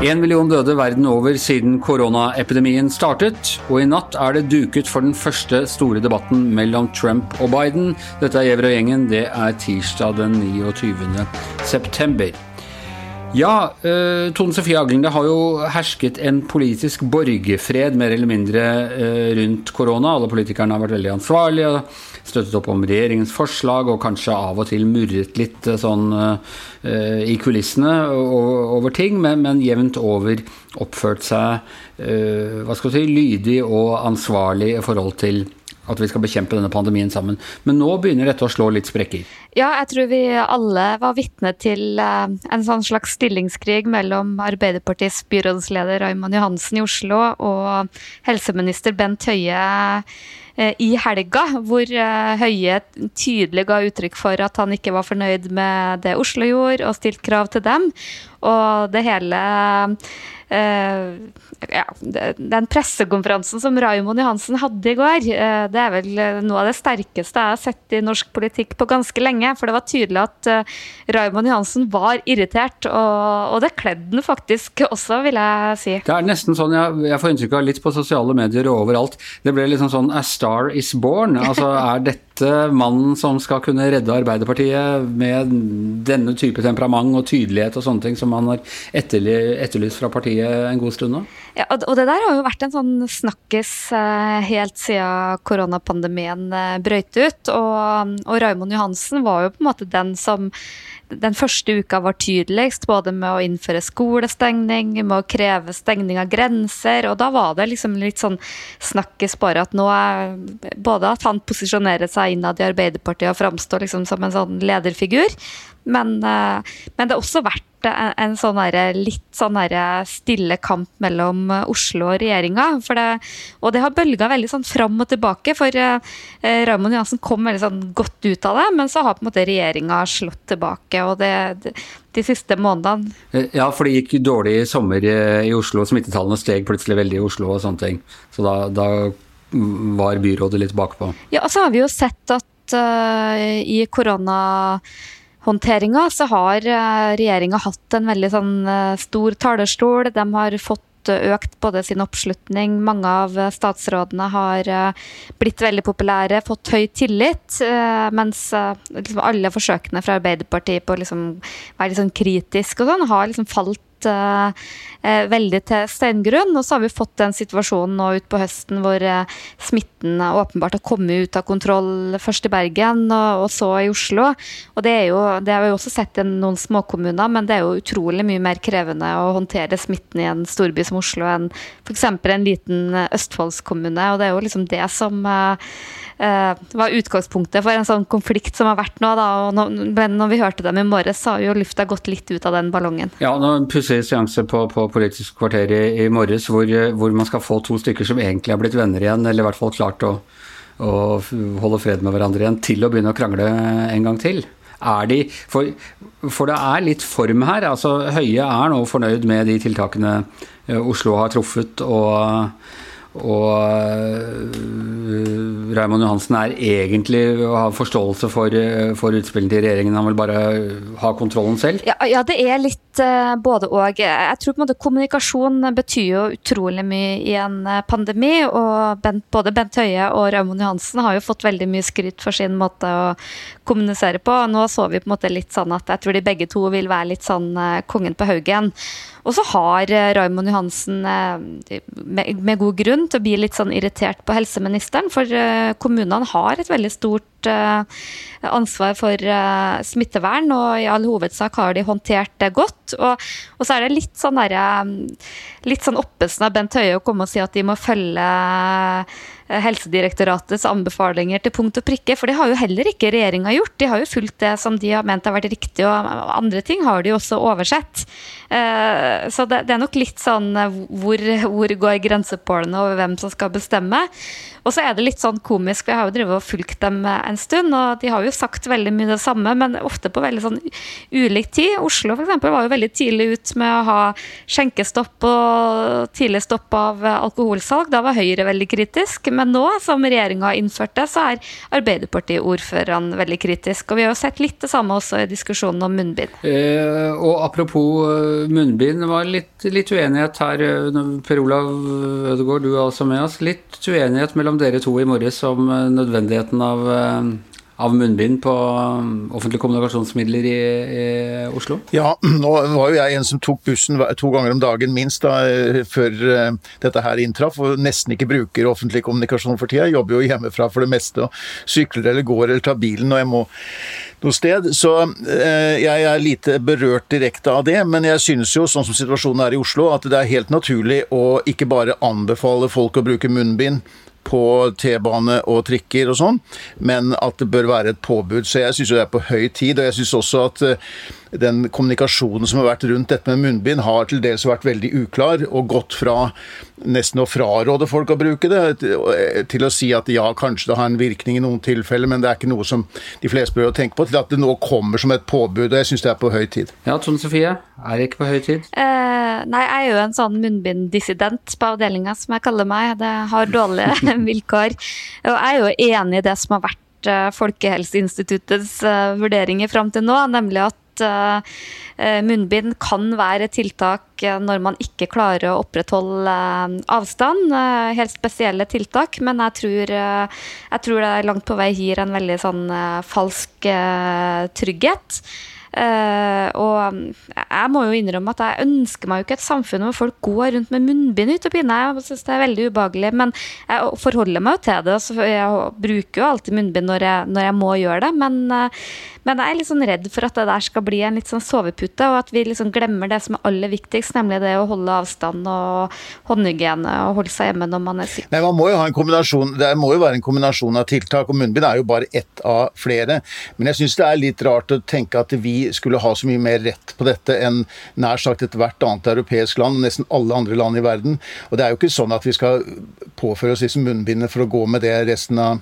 En million døde verden over siden koronaepidemien startet, og i natt er det duket for den første store debatten mellom Trump og Biden. Dette er Gjever og gjengen, det er tirsdag den 29. september. Ja, eh, Tone Sofie Aglen, det har jo hersket en politisk borgerfred mer eller mindre eh, rundt korona. Alle politikerne har vært veldig ansvarlige støttet opp om regjeringens forslag og kanskje av og til murret litt eh, sånn uh, i kulissene over ting, men, men jevnt over oppført seg uh, hva skal si, lydig og ansvarlig i forhold til at vi skal bekjempe denne pandemien sammen. Men nå begynner dette å slå litt sprekker. Ja, jeg tror vi alle var vitne til en sånn slags stillingskrig mellom Arbeiderpartiets byrådsleder Raymond Johansen i Oslo og helseminister Bent Høie Eh, i helga, hvor eh, Høie tydelig ga uttrykk for at han ikke var fornøyd med det Oslo gjorde, og stilte krav til dem. Og det hele Uh, ja, den pressekonferansen som Raymond Johansen hadde i går, uh, det er vel noe av det sterkeste jeg har sett i norsk politikk på ganske lenge. For det var tydelig at uh, Raymond Johansen var irritert, og, og det kledde han faktisk også, vil jeg si. Det er nesten sånn, jeg, jeg får inntrykk av litt på sosiale medier og overalt, det ble liksom sånn 'a star is born'. Altså er dette mannen som skal kunne redde Arbeiderpartiet med denne type temperament og tydelighet og sånne ting som man har etterlyst fra partiet en god stund nå? Ja, og det der har jo vært en sånn snakkis eh, helt siden koronapandemien brøyt brøt ut. Og, og Raymond Johansen var jo på en måte den som den første uka var tydeligst, både med å innføre skolestengning, med å kreve stengning av grenser. Og da var det liksom litt sånn snakkes bare at nå er Både at han posisjonerer seg innad i Arbeiderpartiet og framstår liksom som en sånn lederfigur, men, eh, men det har også vært en, sånn der, litt sånn der stille kamp mellom Oslo og regjeringa. og det har bølga veldig sånn fram og tilbake, for eh, Raymond Johansen kom veldig sånn godt ut av det, men så har på en måte regjeringa slått tilbake. og det, det de siste månedene. Eh, ja, for det gikk dårlig i sommer i Oslo. Smittetallene steg plutselig veldig i Oslo og sånne ting. Så da, da var byrådet litt bakpå. Ja, så har vi jo sett at uh, i koronahåndteringa så har eh, regjeringa hatt en veldig sånn eh, stor talerstol. De har fått økt både sin oppslutning. Mange av statsrådene har blitt veldig populære, fått høy tillit. Mens liksom alle forsøkene fra Arbeiderpartiet på å liksom være litt sånn kritisk og sånn, har liksom falt uh, veldig til steingrunn. Og så har vi fått den situasjonen nå utpå høsten hvor uh, smitten åpenbart har kommet ut av kontroll først i Bergen og, og så i Oslo. Og det, jo, det har vi også sett i noen småkommuner, men det er jo utrolig mye mer krevende å håndtere smitten i en storby som Oslo enn f.eks. en liten Østfoldskommune. Og det er jo liksom det som Eh, var utgangspunktet for en sånn konflikt som har vært nå. Da, og når, men når vi hørte dem i morges, så har jo lufta gått litt ut av den ballongen. Ja, nå seanse på, på Politisk kvarter i, i morges hvor, hvor, man skal få to stykker som egentlig har blitt venner igjen, eller i hvert fall klart å, å holde fred med hverandre igjen, til å begynne å krangle en gang til. Er de, for, for, det er litt form her. altså Høie er nå fornøyd med de tiltakene eh, Oslo har truffet. og og uh, Raymond Johansen er egentlig å ha forståelse for, uh, for utspillene til regjeringen. Han vil bare ha kontrollen selv? Ja, ja det er litt uh, både og. Jeg tror på en måte kommunikasjon betyr jo utrolig mye i en pandemi. Og Bent, både Bent Høie og Raymond Johansen har jo fått veldig mye skryt for sin måte å kommunisere på. Nå så vi på en måte litt sånn at jeg tror de begge to vil være litt sånn kongen på haugen. Og så har eh, Raymond Johansen eh, med god grunn til å bli litt sånn irritert på helseministeren, for eh, kommunene har et veldig stort ansvar for smittevern, og i all hovedsak har de håndtert det godt. Og, og så er det litt sånn der, Litt sånn oppesen av Bent Høie å komme og si at de må følge Helsedirektoratets anbefalinger til punkt og prikke, for det har jo heller ikke regjeringa gjort. De har jo fulgt det som de har ment har vært riktig, og andre ting har de også oversett. Eh, så det er nok litt sånn eh, hvor, hvor går grensepålene over hvem som skal bestemme. Og så er det litt sånn komisk, for jeg har jo drevet og fulgt dem en stund, og de har jo sagt veldig mye det samme, men ofte på veldig sånn ulik tid. Oslo f.eks. var jo veldig tidlig ut med å ha skjenkestopp og tidlig stopp av alkoholsalg. Da var Høyre veldig kritisk Men nå som regjeringa har innført det, så er Arbeiderparti-ordførerne veldig kritisk. Og vi har jo sett litt det samme også i diskusjonen om munnbind. Eh, og apropos eh, munnbind, det var litt, litt uenighet her. Eh, per Olav Ødegaard, du er også med oss. Litt uenighet mellom dere to i morges om nødvendigheten av av munnbind på um, offentlige kommunikasjonsmidler i, i, Oslo? Ja, nå var jo jeg en som tok bussen to ganger om dagen minst da, eh, før uh, dette her inntraff, og nesten ikke bruker offentlig kommunikasjon for tida. Jeg jobber jo hjemmefra for det meste og sykler eller går eller tar bilen når jeg må noe sted. Så uh, jeg er lite berørt direkte av det, men jeg synes jo, sånn som situasjonen er i Oslo, at det er helt naturlig å ikke bare anbefale folk å bruke munnbind på T-bane og trikker og sånn, men at det bør være et påbud. Så jeg syns det er på høy tid. Og jeg syns også at eh, den kommunikasjonen som har vært rundt dette med munnbind, har til dels vært veldig uklar, og gått fra nesten å fraråde folk å bruke det, til å si at ja, kanskje det har en virkning i noen tilfeller, men det er ikke noe som de fleste bør tenke på, til at det nå kommer som et påbud. og Jeg syns det er på høy tid. Ja, Tone Sofie, er det ikke på høy tid? Eh, nei, jeg er jo en sånn munnbinddissident på avdelinga, som jeg kaller meg. Det har dårlige vilkår. Og jeg er jo enig i det som har vært eh, Folkehelseinstituttets uh, vurderinger fram til nå, nemlig at uh, munnbind kan være et tiltak når man ikke klarer å opprettholde avstand. Helt spesielle tiltak, men jeg tror, jeg tror det langt på vei gir en veldig sånn falsk trygghet. Uh, og jeg må jo innrømme at jeg ønsker meg jo ikke et samfunn hvor folk går rundt med munnbind ute og pinne. Jeg syns det er veldig ubehagelig, men jeg forholder meg jo til det. Så jeg bruker jo alltid munnbind når jeg, når jeg må gjøre det. Men, uh, men, jeg er litt sånn redd for at det der skal bli en litt sånn sovepute, og at vi liksom glemmer det som er aller viktigst, nemlig det å holde avstand og håndhygiene og holde seg hjemme når man er syk. Nei, man må jo ha en kombinasjon, Det må jo være en kombinasjon av tiltak, og munnbind er jo bare ett av flere. Men jeg syns det er litt rart å tenke at vi skulle ha så mye mer rett på dette enn nær sagt ethvert annet europeisk land og nesten alle andre land i verden. Og det er jo ikke sånn at vi skal påføre oss disse munnbindene for å gå med det resten av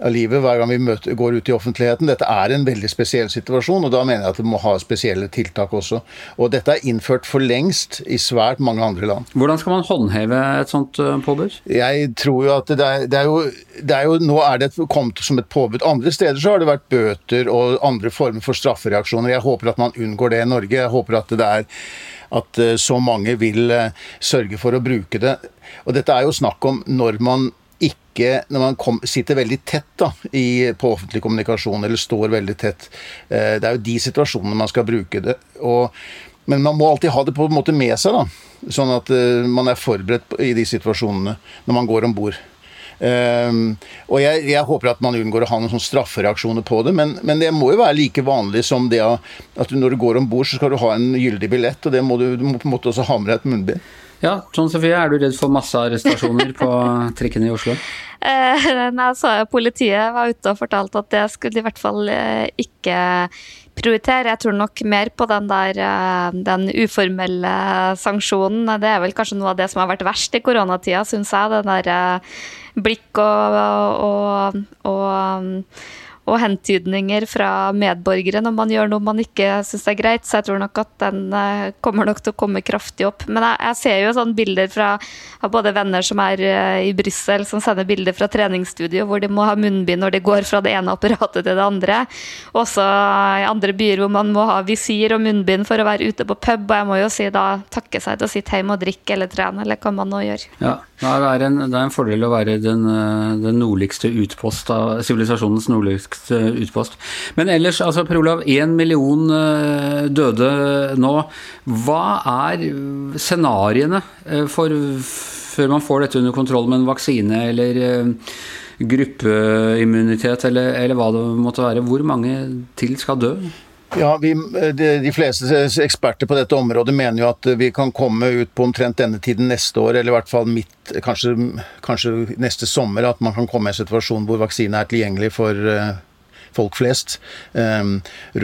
av livet hver gang vi møter, går ut i offentligheten. Dette er en veldig spesiell situasjon, og da mener jeg at det må ha spesielle tiltak også. Og dette er innført for lengst i svært mange andre land. Hvordan skal man håndheve et sånt eh, påbud? Jeg tror jo at det er, det er, jo, det er jo, Nå er det kommet som et påbud. Andre steder så har det vært bøter og andre former for straffereaksjoner. Jeg håper at man unngår det i Norge. Jeg håper at det er at eh, så mange vil eh, sørge for å bruke det. Og dette er jo snakk om når man ikke Når man kom, sitter veldig tett da, i, på offentlig kommunikasjon, eller står veldig tett. Eh, det er jo de situasjonene man skal bruke det. Og, men man må alltid ha det på en måte med seg, da, sånn at eh, man er forberedt i de situasjonene når man går om bord. Um, og jeg, jeg, håper at man unngår å ha noen straffereaksjoner på det, men, men, det må jo være like vanlig som det at du, når du går om bord, så skal du ha en gyldig billett, og det må du, du må på en måte også ha med deg et munnbind. Ja, Trond Sofie, er du redd for massearrestasjoner på trikkene i Oslo? Eh, nei, så Politiet var ute og fortalte at det skulle de i hvert fall eh, ikke prioritere. Jeg tror nok mer på den der eh, den uformelle sanksjonen. Det er vel kanskje noe av det som har vært verst i koronatida, syns jeg. Den der blikk og, og, og og hentydninger fra medborgere når man gjør noe man ikke syns er greit. Så jeg tror nok at den eh, kommer nok til å komme kraftig opp. Men jeg, jeg ser jo sånne bilder fra av både venner som er eh, i Brussel, som sender bilder fra treningsstudio hvor de må ha munnbind når de går fra det ene apparatet til det andre. Også i andre byer hvor man må ha visir og munnbind for å være ute på pub. Og jeg må jo si da takke seg til å sitte hjemme og drikke eller trene, eller hva man nå gjør. Ja, det er en, det er en fordel å være den, eh, den nordligste utpost av sivilisasjonens nordligste utpost. Men ellers, altså Per Olav, én million eh, døde nå. Hva er scenarioene eh, for før man får dette under kontroll med en vaksine eller eh, gruppeimmunitet, eller, eller hva det måtte være? Hvor mange til skal dø? Ja, vi, de, de, fleste eksperter på dette området mener jo at vi kan komme ut på omtrent denne tiden neste år, eller i hvert fall midt, kanskje, kanskje neste sommer, at man kan komme i en situasjon hvor vaksine er tilgjengelig for folk flest eh,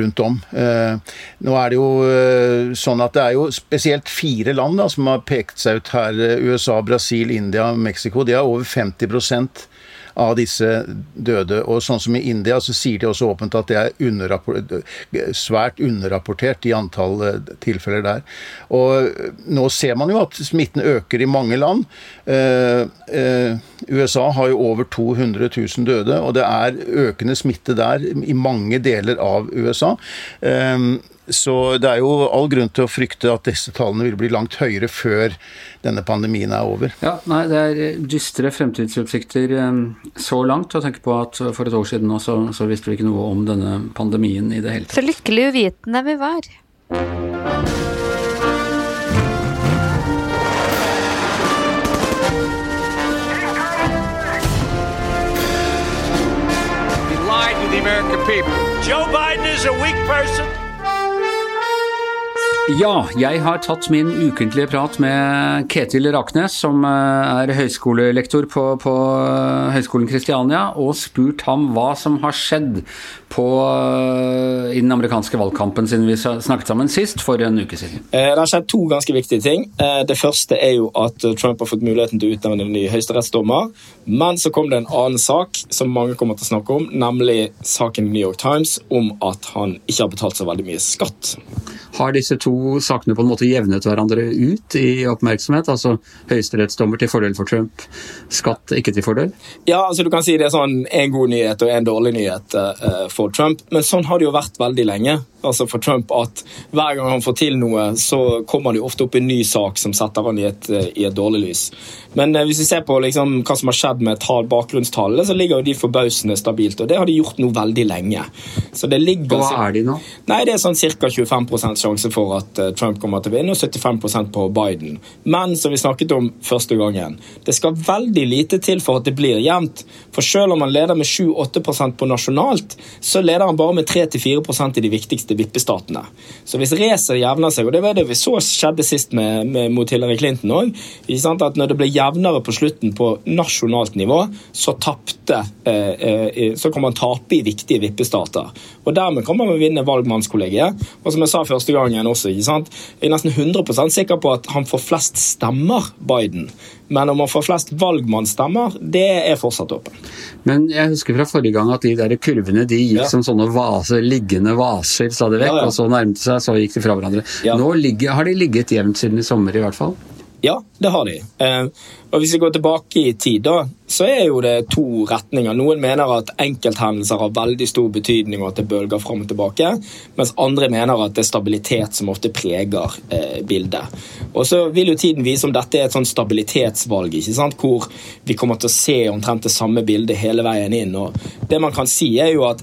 rundt om. Eh, nå er det jo eh, sånn at det er jo spesielt fire land da, som har pekt seg ut her. USA, Brasil, India, Mexico. De har over 50 av disse døde. Og sånn som i India, så sier de også åpent at det er underrapport, svært underrapportert i antall eh, tilfeller der. Og nå ser man jo at smitten øker i mange land. Uh, USA har jo over 200 000 døde, og det er økende smitte der i mange deler av USA. Uh, så det er jo all grunn til å frykte at disse tallene vil bli langt høyere før denne pandemien er over. Ja, nei, Det er dystre fremtidsutsikter eh, så langt. å tenke på at For et år siden nå, så, så visste vi ikke noe om denne pandemien i det hele tatt. Så lykkelig uvitende vi var. American people. Joe Biden is a weak person. Ja, jeg har tatt min ukentlige prat med Ketil Raknes, som eh, er høyskolelektor på, på eh, Høgskolen Kristiania, og spurt ham hva som har skjedd på, i den amerikanske valgkampen siden vi snakket sammen sist, for en uke siden. Det har skjedd to ganske viktige ting. Det første er jo at Trump har fått muligheten til å utnevne en ny høyesterettsdommer. Men så kom det en annen sak som mange kommer til å snakke om, nemlig saken i New York Times om at han ikke har betalt så veldig mye skatt. Har disse to sakene på en måte jevnet hverandre ut i oppmerksomhet? Altså høyesterettsdommer til fordel for Trump, skatt ikke til fordel? Ja, altså du kan si det er sånn en god nyhet og en dårlig nyhet for Trump, men sånn har det jo vært veldig lenge. Altså for Trump at Hver gang han får til noe, så kommer det ofte opp en ny sak som setter han i et, uh, i et dårlig lys. Men uh, hvis vi ser på liksom, hva som har skjedd med bakgrunnstallene, så ligger jo de forbausende stabilt. Og det har de gjort nå veldig lenge. Så det ligger, Hva er de nå? Nei, Det er sånn ca. 25 sjanse for at uh, Trump kommer til å vinne, og 75% på Biden. Men som vi snakket om første gangen, det skal veldig lite til for at det blir jevnt. For selv om han leder med 7-8 på nasjonalt, så leder han bare med 3-4 i de viktigste vippestatene. Så hvis racet jevner seg, og det var det vi så skjedde sist med, med, mot Hillary Clinton òg, at når det ble jevnere på slutten på nasjonalt nivå, så tapte eh, eh, så kan man tape i viktige vippestater. Og Dermed kan man vinne valgmannskollegiet. Og som jeg sa første gangen også, jeg er nesten 100% sikker på at han får flest stemmer, Biden. Men om man får flest valgmannsstemmer, det er fortsatt åpent. Men jeg husker fra forrige gang at de der kurvene de gikk ja. som sånne vaser, liggende vaser stadig vekk, ja, ja. og så nærmet seg, så gikk de fra hverandre. Nå ligger, har de ligget jevnt siden i sommer, i hvert fall? Ja, det har de. Eh, og Hvis vi går tilbake i tid, da, så er jo det to retninger. Noen mener at enkelthendelser har veldig stor betydning, og at det bølger fram og tilbake. Mens andre mener at det er stabilitet som ofte preger eh, bildet. Og så vil jo tiden vise om dette er et sånn stabilitetsvalg, ikke sant? hvor vi kommer til å se omtrent det samme bildet hele veien inn. Og det man kan si, er jo at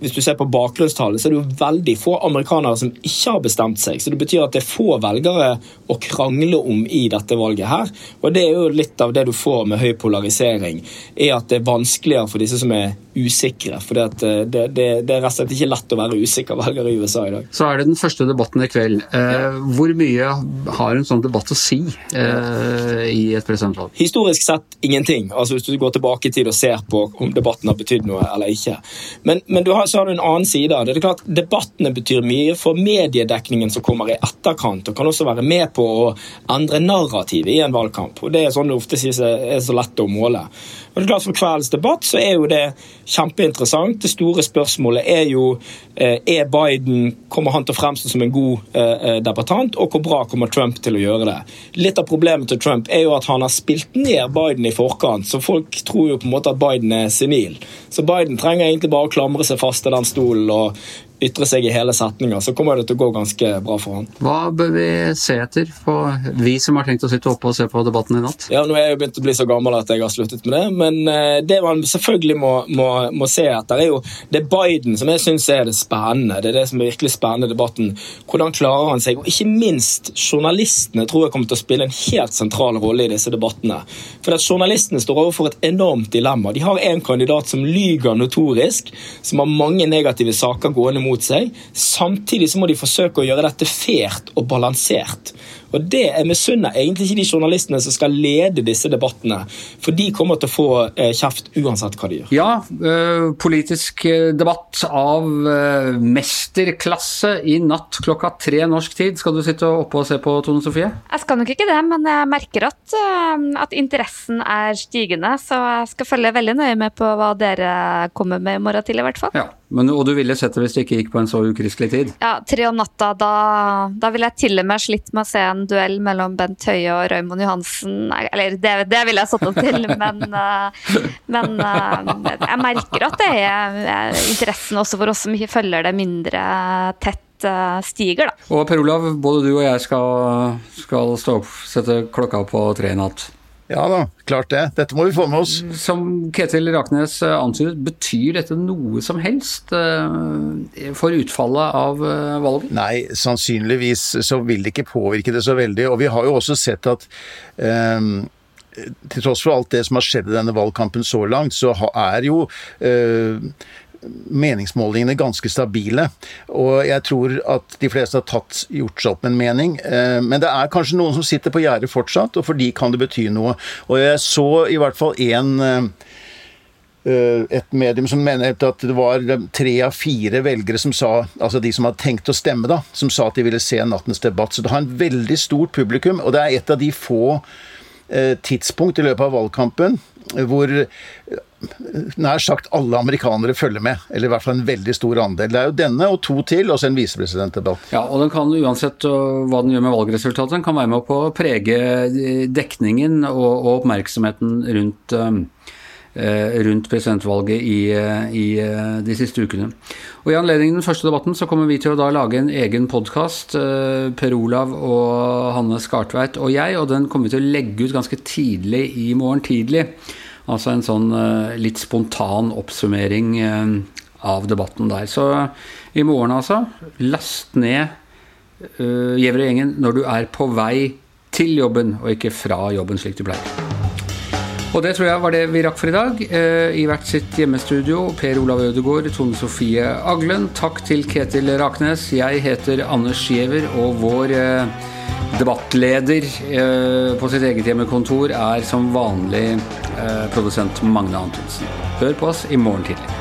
hvis du ser på bakgrunnstallet, så er det jo veldig få amerikanere som ikke har bestemt seg. Så det betyr at det er få velgere å krangle om i dette valget her. Og det er jo litt av det du får med høy polarisering, er at det er vanskeligere for disse som er usikre. For det, eh, det, det, det, er rett og slett ikke lett å være usikker velger i USA i dag. Så er det den første debatten i kveld. Eh, hvor mye har en sånn debatt å si eh, i et presidentvalg? Historisk sett ingenting. Altså Hvis du går tilbake i tid og ser på om debatten har betydd noe eller ikke. Men, men du har, så har du en annen side det. det er klart Debattene betyr mye for mediedekningen som kommer i etterkant, og kan også være med på å endre narrativet i en valgkamp. Og Det er sånn det ofte sies er så lett å måle. Og det er klart For kveldens debatt så er jo det kjempeinteressant. Det store spørsmålet er jo eh, er Biden kommer han til å fremstå som en god eh, eh, debattant, og hvor bra kommer Trump til å gjøre det. Litt av problemet til Trump er jo at han har spilt ned Biden i forkant, så folk tror jo på en måte at Biden er senil. Så Biden trenger egentlig bare å klamre seg fast til den stolen og ytre seg i hele setninger, så kommer det til å gå ganske bra for han. Hva bør vi se etter, på vi som har tenkt å sitte oppe og se på debatten i natt? Ja, Nå er jeg jo begynt å bli så gammel at jeg har sluttet med det, men eh, det man selvfølgelig må, må, må se etter, er jo det er Biden som jeg syns er det spennende. Det er det som er virkelig spennende debatten. Hvordan klarer han seg? Og ikke minst journalistene tror jeg kommer til å spille en helt sentral rolle i disse debattene. For at journalistene står overfor et enormt dilemma. De har en kandidat som lyger notorisk, som har mange negative saker gående mot mot seg. Samtidig så må de forsøke å gjøre dette fælt og balansert. Og det Jeg misunner egentlig ikke de journalistene som skal lede disse debattene, for de kommer til å få eh, kjeft uansett hva de gjør. Ja, øh, politisk eh, debatt av mesterklasse i natt klokka tre norsk tid. Skal du sitte oppe og se på, Tone Sofie? Jeg skal nok ikke det, men jeg merker at, at interessen er stigende, så jeg skal følge veldig nøye med på hva dere kommer med i morgen tidlig, i hvert fall. Ja, men, Og du ville sett det hvis det ikke gikk på en så ukristelig tid? Ja, tre om natta, da, da ville jeg til og med slitt med å se en duell mellom Bent Høie og Raymond Johansen. Eller det, det ville jeg satt opp til, men, uh, men uh, jeg merker at det er uh, interessen også for oss som følger det mindre tett stiger, da. Og Per Olav, både du og jeg skal, skal stå opp, sette klokka på tre i natt. Ja da, klart det. Dette må vi få med oss. Som Ketil Raknes eh, antydet, betyr dette noe som helst eh, for utfallet av eh, valget? Nei, sannsynligvis så vil det ikke påvirke det så veldig. Og vi har jo også sett at um til tross for alt det som har skjedd i denne valgkampen så langt, så er jo uh, meningsmålingene ganske stabile. Og jeg tror at de fleste har tatt, gjort seg opp en mening. Eh, men det er kanskje noen som sitter på gjerdet fortsatt, og for de kan det bety noe. Og jeg så i hvert fall én eh, et medium som mener at det var tre av fire velgere som sa, altså de som hadde tenkt å stemme, da, som sa at de ville se nattens debatt. Så det har en veldig stort publikum, og det er et av de få eh, tidspunkt i løpet av valgkampen hvor nær sagt alle amerikanere følger med. Eller i hvert fall en veldig stor andel. Det er jo denne og to til, og så en visepresidentdebatt. Ja, og den kan uansett hva den gjør med valgresultatet, den kan være med på å prege dekningen og, og oppmerksomheten rundt, øh, rundt presidentvalget i, i, de siste ukene. Og I anledning den første debatten så kommer vi til å da lage en egen podkast, Per Olav og Hanne Skartveit og jeg, og den kommer vi til å legge ut ganske tidlig i morgen tidlig. Altså en sånn eh, litt spontan oppsummering eh, av debatten der. Så i morgen, altså, last ned uh, Gjever og gjengen når du er på vei til jobben, og ikke fra jobben, slik du pleier. Og det tror jeg var det vi rakk for i dag. I hvert sitt hjemmestudio, Per Olav Ødegaard, Tone Sofie Aglen. Takk til Ketil Raknes. Jeg heter Anders Giæver, og vår Debattleder eh, på sitt eget hjemmekontor er som vanlig eh, produsent Magne Antonsen. Hør på oss i morgen tidlig.